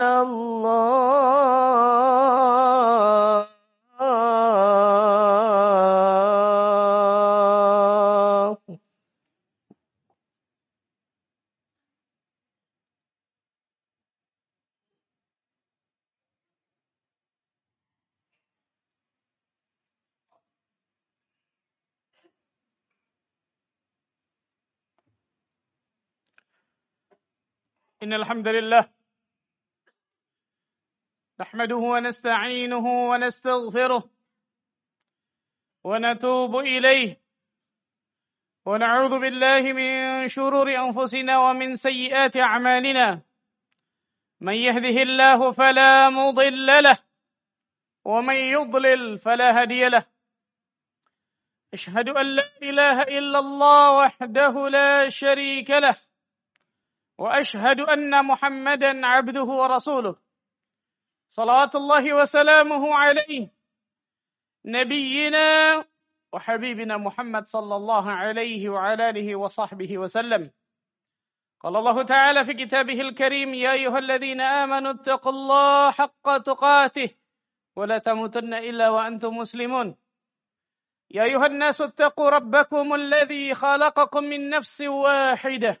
الله إن الحمد لله نحمده ونستعينه ونستغفره ونتوب إليه. ونعوذ بالله من شرور أنفسنا ومن سيئات أعمالنا. من يهده الله فلا مضل له ومن يضلل فلا هادي له. أشهد أن لا إله إلا الله وحده لا شريك له. وأشهد أن محمدا عبده ورسوله. صلوات الله وسلامه عليه. نبينا وحبيبنا محمد صلى الله عليه وعلى آله وصحبه وسلم. قال الله تعالى في كتابه الكريم يا أيها الذين آمنوا اتقوا الله حق تقاته ولا تموتن إلا وأنتم مسلمون. يا أيها الناس اتقوا ربكم الذي خلقكم من نفس واحدة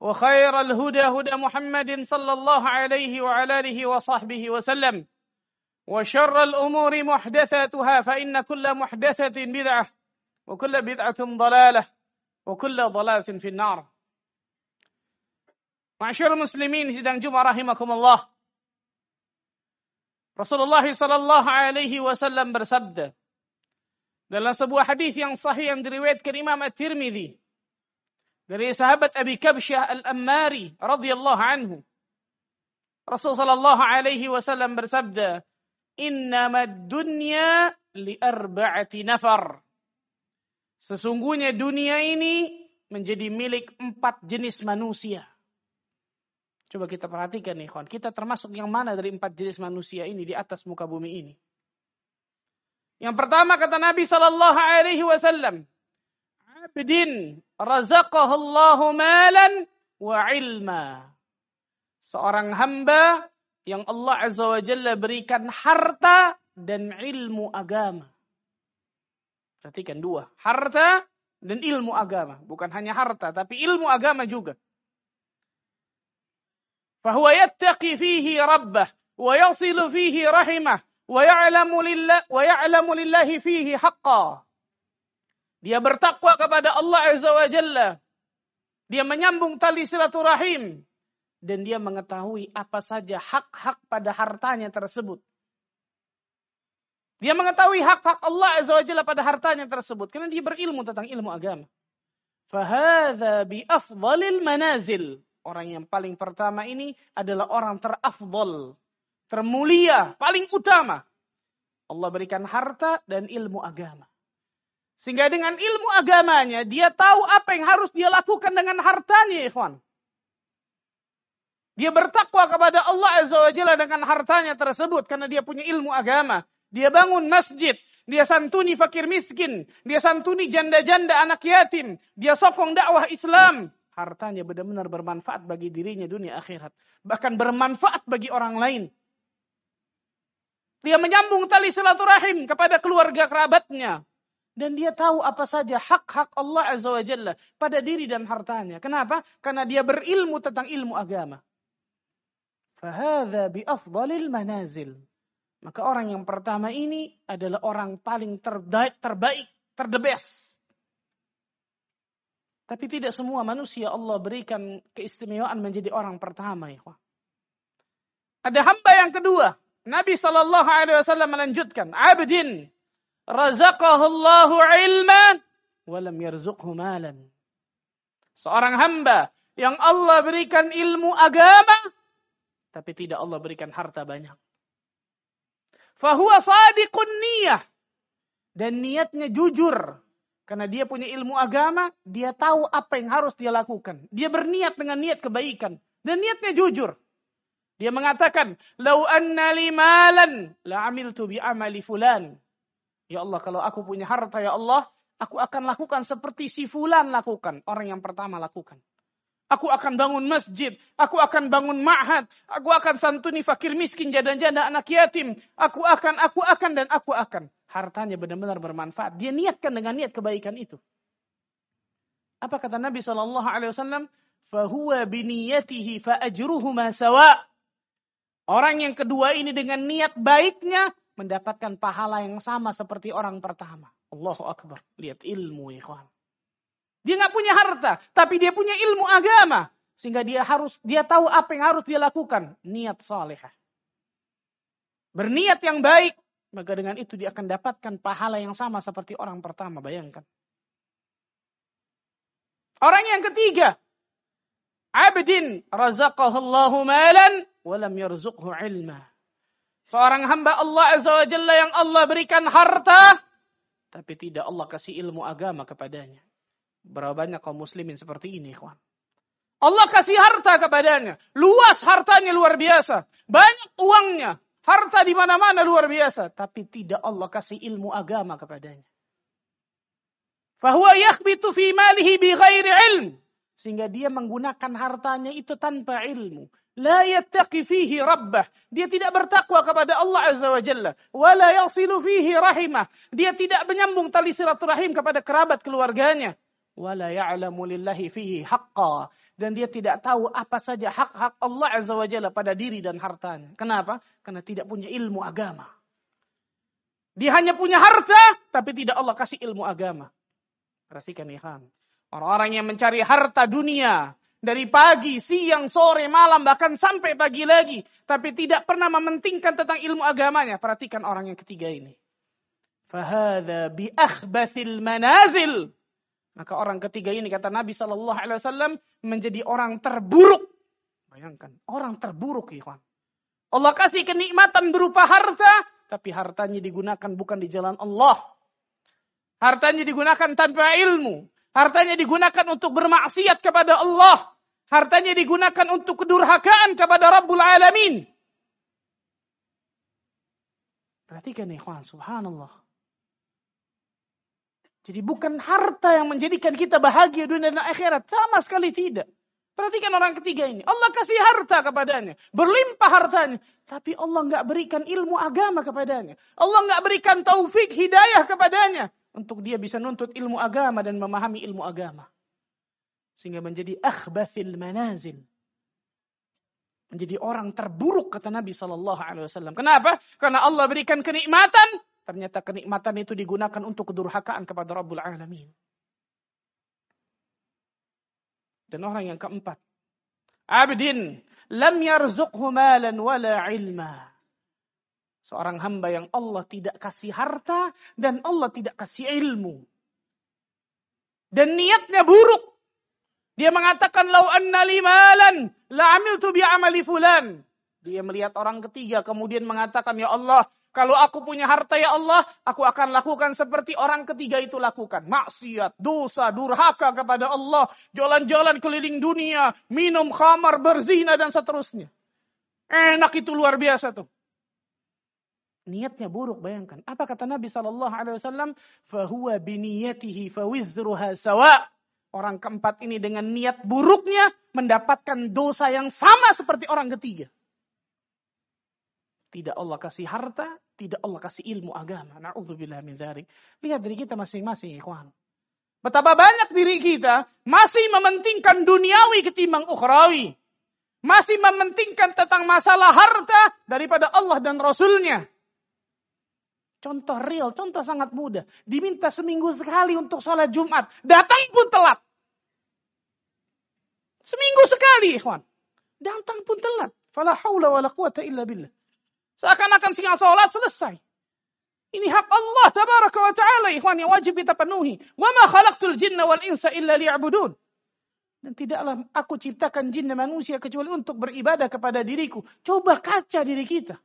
وخير الهدى هدى محمد صلى الله عليه وعلى آله وصحبه وسلم. وشر الأمور محدثاتها فإن كل محدثة بدعة وكل بدعة ضلالة وكل ضلالة في النار. معشر المسلمين سيدنا جمع رحمكم الله. رسول الله صلى الله عليه وسلم bersabda dalam sebuah hadis yang sahih yang diriwayatkan Imam At-Tirmidzi dari sahabat Abi Kabsyah Al-Ammari radhiyallahu anhu. Rasul sallallahu alaihi wasallam bersabda, "Innamad dunya li arba'ati nafar." Sesungguhnya dunia ini menjadi milik empat jenis manusia. Coba kita perhatikan nih, kawan. Kita termasuk yang mana dari empat jenis manusia ini di atas muka bumi ini? Yang pertama kata Nabi sallallahu alaihi wasallam, abdin razaqahullahu malan wa ilma. Seorang hamba yang Allah Azza wa Jalla berikan harta dan ilmu agama. Perhatikan dua. Harta dan ilmu agama. Bukan hanya harta, tapi ilmu agama juga. Fahuwa yattaqi fihi rabbah. Wa yasilu fihi rahimah. Wa ya'lamu lillahi fihi haqqa. Dia bertakwa kepada Allah Azza wa Jalla. Dia menyambung tali silaturahim. Dan dia mengetahui apa saja hak-hak pada hartanya tersebut. Dia mengetahui hak-hak Allah Azza wa Jalla pada hartanya tersebut. Karena dia berilmu tentang ilmu agama. Fahadha bi afdalil manazil. Orang yang paling pertama ini adalah orang terafdal. Termulia, paling utama. Allah berikan harta dan ilmu agama. Sehingga dengan ilmu agamanya, dia tahu apa yang harus dia lakukan dengan hartanya, ikhwan. Dia bertakwa kepada Allah Azza wa Jalla dengan hartanya tersebut karena dia punya ilmu agama. Dia bangun masjid, dia santuni fakir miskin, dia santuni janda-janda anak yatim, dia sokong dakwah Islam. Hartanya benar-benar bermanfaat bagi dirinya dunia akhirat. Bahkan bermanfaat bagi orang lain. Dia menyambung tali silaturahim kepada keluarga kerabatnya. Dan dia tahu apa saja hak-hak Allah Azza wa Jalla pada diri dan hartanya. Kenapa? Karena dia berilmu tentang ilmu agama. Manazil. Maka orang yang pertama ini adalah orang paling terbaik, terbaik, terdebes. Tapi tidak semua manusia Allah berikan keistimewaan menjadi orang pertama. Ya. Ada hamba yang kedua. Nabi Shallallahu Alaihi Wasallam melanjutkan, abdin razaqahullahu ilman walam yarzuqhu malan. Seorang hamba yang Allah berikan ilmu agama tapi tidak Allah berikan harta banyak. Fahuwa sadiqun niyah. Dan niatnya jujur. Karena dia punya ilmu agama, dia tahu apa yang harus dia lakukan. Dia berniat dengan niat kebaikan. Dan niatnya jujur. Dia mengatakan, "Lau anna li malan la amiltu bi amali fulan." Ya Allah, kalau aku punya harta ya Allah, aku akan lakukan seperti si fulan lakukan, orang yang pertama lakukan. Aku akan bangun masjid, aku akan bangun ma'had, aku akan santuni fakir miskin, janda-janda, anak yatim. Aku akan, aku akan, dan aku akan. Hartanya benar-benar bermanfaat. Dia niatkan dengan niat kebaikan itu. Apa kata Nabi Shallallahu Alaihi? Fahuwa biniyatihi faajruhuma sawa. Orang yang kedua ini dengan niat baiknya mendapatkan pahala yang sama seperti orang pertama. Allahu Akbar. Lihat ilmu ikhwan. Dia nggak punya harta, tapi dia punya ilmu agama. Sehingga dia harus dia tahu apa yang harus dia lakukan. Niat salehah. Berniat yang baik, maka dengan itu dia akan dapatkan pahala yang sama seperti orang pertama. Bayangkan. Orang yang ketiga, abdin razaqahullahu malan walam yarzuqhu ilma. Seorang hamba Allah Azza wa Jalla yang Allah berikan harta, tapi tidak Allah kasih ilmu agama kepadanya. Berapa banyak kaum muslimin seperti ini, kawan. Allah kasih harta kepadanya. Luas hartanya luar biasa. Banyak uangnya. Harta di mana-mana luar biasa. Tapi tidak Allah kasih ilmu agama kepadanya. Fahuwa yakhbitu fi malihi bi ghairi ilm. Sehingga dia menggunakan hartanya itu tanpa ilmu. La yattaqi fihi rabbah. Dia tidak bertakwa kepada Allah Azza wa Jalla. Wa la yasilu fihi rahimah. Dia tidak menyambung tali silaturahim kepada kerabat keluarganya. Wa la ya'lamu lillahi fihi haqqa. Dan dia tidak tahu apa saja hak-hak Allah Azza wa Jalla pada diri dan hartanya. Kenapa? Karena tidak punya ilmu agama. Dia hanya punya harta, tapi tidak Allah kasih ilmu agama. Perhatikan ikhwan. Orang-orang yang mencari harta dunia, dari pagi, siang, sore, malam, bahkan sampai pagi lagi. Tapi tidak pernah mementingkan tentang ilmu agamanya. Perhatikan orang yang ketiga ini. Fahada bi akhbathil manazil. Maka orang ketiga ini kata Nabi Shallallahu Alaihi Wasallam menjadi orang terburuk. Bayangkan orang terburuk, ikhwan. Allah kasih kenikmatan berupa harta, tapi hartanya digunakan bukan di jalan Allah. Hartanya digunakan tanpa ilmu. Hartanya digunakan untuk bermaksiat kepada Allah. Hartanya digunakan untuk kedurhakaan kepada Rabbul Alamin. Perhatikan ikhwan, subhanallah. Jadi bukan harta yang menjadikan kita bahagia dunia dan akhirat. Sama sekali tidak. Perhatikan orang ketiga ini. Allah kasih harta kepadanya. Berlimpah hartanya. Tapi Allah nggak berikan ilmu agama kepadanya. Allah nggak berikan taufik hidayah kepadanya. Untuk dia bisa nuntut ilmu agama dan memahami ilmu agama sehingga menjadi akhbathil manazil. Menjadi orang terburuk kata Nabi Shallallahu Alaihi Wasallam. Kenapa? Karena Allah berikan kenikmatan, ternyata kenikmatan itu digunakan untuk kedurhakaan kepada Rabbul Alamin. Dan orang yang keempat, abdin lam yarzuqhu malan wala ilma. Seorang hamba yang Allah tidak kasih harta dan Allah tidak kasih ilmu. Dan niatnya buruk. Dia mengatakan lau anna limalan la amiltu bi amali fulan. Dia melihat orang ketiga kemudian mengatakan ya Allah, kalau aku punya harta ya Allah, aku akan lakukan seperti orang ketiga itu lakukan. Maksiat, dosa, durhaka kepada Allah, jalan-jalan keliling dunia, minum khamar, berzina dan seterusnya. Enak itu luar biasa tuh. Niatnya buruk bayangkan. Apa kata Nabi Shallallahu Alaihi Wasallam? Fahuwa biniyatihi fawizruha sawa. Orang keempat ini dengan niat buruknya mendapatkan dosa yang sama seperti orang ketiga. Tidak Allah kasih harta, tidak Allah kasih ilmu agama. Na'udzubillah min dzalik. Lihat diri kita masing-masing, ikhwan. Betapa banyak diri kita masih mementingkan duniawi ketimbang ukhrawi. Masih mementingkan tentang masalah harta daripada Allah dan Rasulnya. Contoh real, contoh sangat mudah. Diminta seminggu sekali untuk sholat Jumat. Datang pun telat. Seminggu sekali, ikhwan. Datang pun telat. Fala haula wala quwata illa billah. Seakan-akan singa sholat selesai. Ini hak Allah tabaraka wa ta'ala ikhwan yang wajib kita penuhi. Wa ma khalaqtul jinna wal insa illa liya'budun. Dan tidaklah aku ciptakan jin dan manusia kecuali untuk beribadah kepada diriku. Coba kaca diri kita.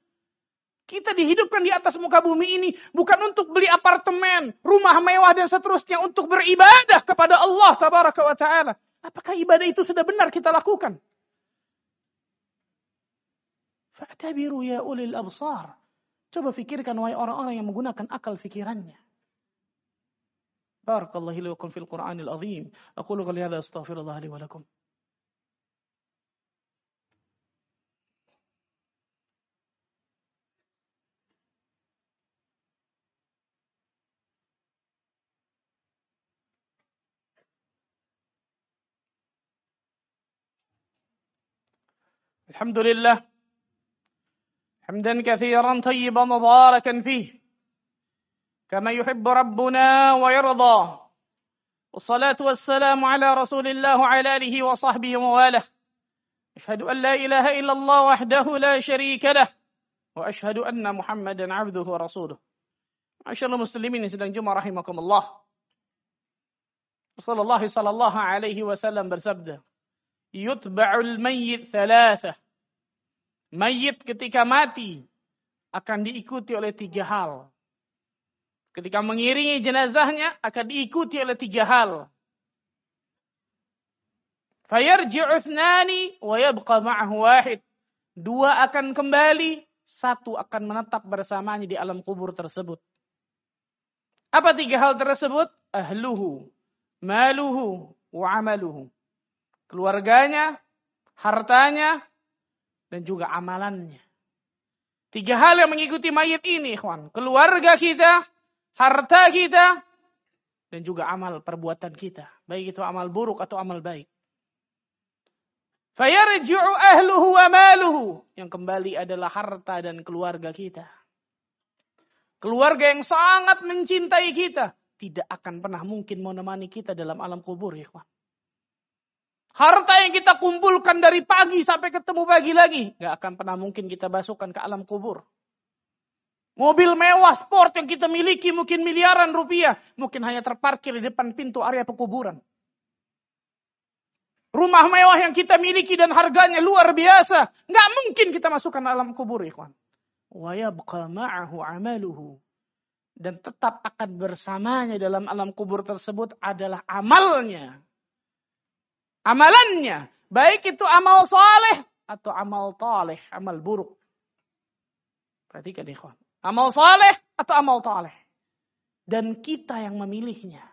Kita dihidupkan di atas muka bumi ini bukan untuk beli apartemen, rumah mewah dan seterusnya untuk beribadah kepada Allah tabaraka wa taala. Apakah ibadah itu sudah benar kita lakukan? Fa'tabiru ya ulil absar. Coba fikirkan wahai orang-orang yang menggunakan akal fikirannya. بارك الله لي وكم في القرآن العظيم أقول قولي هذا أستغفر الله لي ولكم الحمد لله. حمدا كثيرا طيبا مباركا فيه. كما يحب ربنا ويرضى. والصلاة والسلام على رسول الله وعلى آله وصحبه وواله أشهد أن لا إله إلا الله وحده لا شريك له. وأشهد أن محمدا عبده ورسوله. معاشر المسلمين sedang jumpa rahimakumullah Rasulullah sallallahu alaihi wasallam bersabda yutba'ul mayyit thalathah Mayit ketika mati akan diikuti oleh tiga hal. Ketika mengiringi jenazahnya akan diikuti oleh tiga hal. Fayarji'u ithnani wa yabqa ma'ahu wahid. Dua akan kembali, satu akan menetap bersamanya di alam kubur tersebut. Apa tiga hal tersebut? Ahluhu, maluhu, wa amaluhu. Keluarganya, hartanya, dan juga amalannya. Tiga hal yang mengikuti mayat ini, ikhwan. Keluarga kita, harta kita, dan juga amal perbuatan kita. Baik itu amal buruk atau amal baik. Fayarji'u ahluhu wa maluhu. Yang kembali adalah harta dan keluarga kita. Keluarga yang sangat mencintai kita. Tidak akan pernah mungkin menemani kita dalam alam kubur, ya Harta yang kita kumpulkan dari pagi sampai ketemu pagi lagi. Gak akan pernah mungkin kita masukkan ke alam kubur. Mobil mewah sport yang kita miliki mungkin miliaran rupiah. Mungkin hanya terparkir di depan pintu area pekuburan. Rumah mewah yang kita miliki dan harganya luar biasa. Nggak mungkin kita masukkan alam kubur, ikhwan. Dan tetap akan bersamanya dalam alam kubur tersebut adalah amalnya. Amalannya. Baik itu amal saleh atau amal taleh, amal buruk. Perhatikan ikhwan. Amal saleh atau amal taleh. Dan kita yang memilihnya.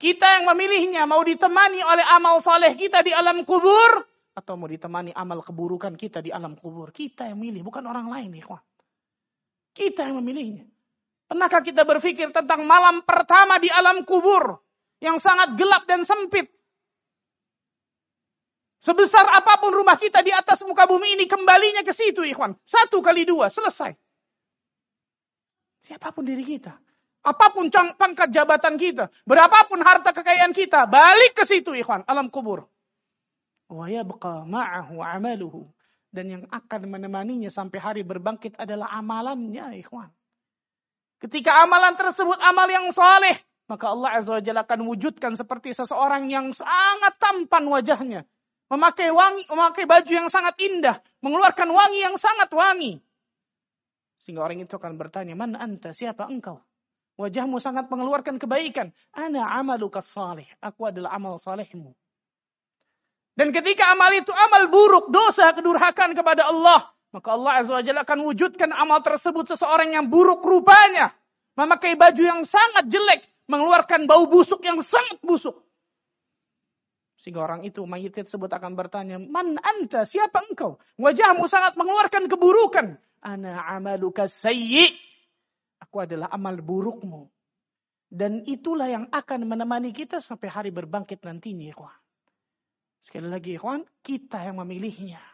Kita yang memilihnya mau ditemani oleh amal saleh kita di alam kubur. Atau mau ditemani amal keburukan kita di alam kubur. Kita yang milih, bukan orang lain ikhwan. Kita yang memilihnya. Pernahkah kita berpikir tentang malam pertama di alam kubur. Yang sangat gelap dan sempit. Sebesar apa pun rumah kita di atas muka bumi ini kembalinya ke situ ikhwan. Satu kali dua, selesai. Siapa pun diri kita. Apa pun pangkat jabatan kita. Berapapun harta kekayaan kita. Balik ke situ ikhwan. Alam kubur. Amaluhu. Dan yang akan menemaninya sampai hari berbangkit adalah amalannya ikhwan. Ketika amalan tersebut amal yang saleh. Maka Allah Azza wa Jalla akan wujudkan seperti seseorang yang sangat tampan wajahnya. Memakai wangi, memakai baju yang sangat indah. Mengeluarkan wangi yang sangat wangi. Sehingga orang itu akan bertanya, mana anta? Siapa engkau? Wajahmu sangat mengeluarkan kebaikan. Ana amaluka salih. Aku adalah amal salihmu. Dan ketika amal itu amal buruk, dosa, kedurhakan kepada Allah. Maka Allah Azza wa Jalla akan wujudkan amal tersebut seseorang yang buruk rupanya. Memakai baju yang sangat jelek. Mengeluarkan bau busuk yang sangat busuk. Sehingga orang itu, mayit tersebut akan bertanya, Man anta, siapa engkau? Wajahmu sangat mengeluarkan keburukan. Ana amaluka sayyi. Aku adalah amal burukmu. Dan itulah yang akan menemani kita sampai hari berbangkit nantinya, ikhwan. Sekali lagi, ikhwan, kita yang memilihnya.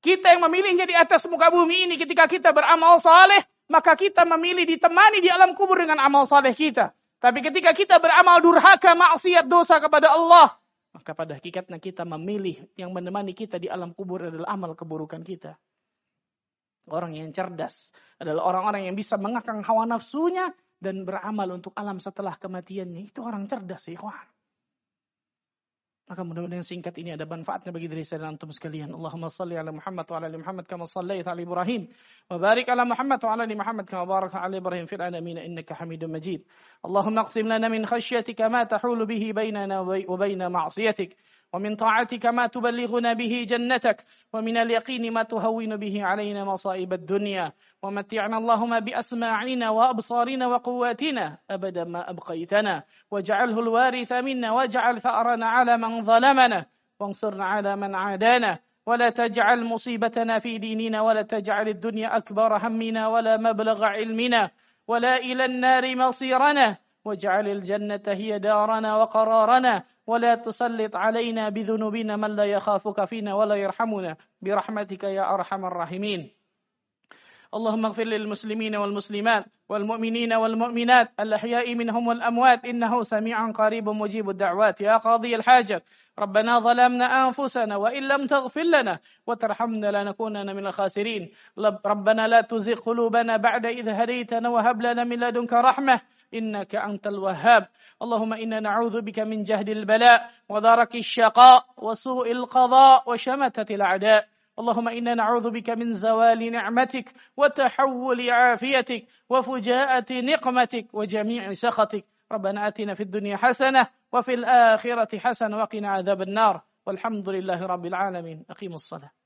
Kita yang memilihnya di atas muka bumi ini ketika kita beramal saleh, maka kita memilih ditemani di alam kubur dengan amal saleh kita. Tapi ketika kita beramal durhaka, maksiat, dosa kepada Allah, maka pada hakikatnya kita memilih yang menemani kita di alam kubur adalah amal keburukan kita. Orang yang cerdas adalah orang-orang yang bisa mengakang hawa nafsunya dan beramal untuk alam setelah kematiannya. Itu orang cerdas, ikhwan. Maka mudah-mudahan singkat ini ada manfaatnya bagi diri saya dan antum sekalian. Allahumma salli ala Muhammad wa ala ali Muhammad kama sallaita ala Ibrahim wa barik ala Muhammad wa ala ali Muhammad kama barakta ala Ibrahim fil alamin innaka Hamidum Majid. Allahumma aqsim lana min khashyatika ma tahulu bihi bainana wa baina ma'siyatik. ومن طاعتك ما تبلغنا به جنتك ومن اليقين ما تهون به علينا مصائب الدنيا. ومتعنا اللهم بأسماعنا وأبصارنا وقواتنا أبدا ما أبقيتنا. واجعله الوارث منا واجعل ثأرنا على من ظلمنا. وانصرنا على من عادانا. ولا تجعل مصيبتنا في ديننا ولا تجعل الدنيا أكبر همنا ولا مبلغ علمنا. ولا إلى النار مصيرنا. واجعل الجنة هي دارنا وقرارنا. ولا تسلط علينا بذنوبنا من لا يخافك فينا ولا يرحمنا. برحمتك يا أرحم الراحمين. اللهم اغفر للمسلمين والمسلمات والمؤمنين والمؤمنات الأحياء منهم والأموات. إنه سميع قريب مجيب الدعوات. يا قاضي الحاجة ربنا ظلمنا أنفسنا وإن لم تغفر لنا وترحمنا لنكونن من الخاسرين. ربنا لا تزغ قلوبنا بعد إذ هديتنا وهب لنا من لدنك رحمة. إنك أنت الوهاب. اللهم إنا نعوذ بك من جهد البلاء ودرك الشقاء وسوء القضاء وشمتة الأعداء. اللهم إنا نعوذ بك من زوال نعمتك وتحول عافيتك وفجاءة نقمتك وجميع سخطك. ربنا آتنا في الدنيا حسنة وفي الآخرة حسنة وقنا عذاب النار. والحمد لله رب العالمين. أقيموا الصلاة.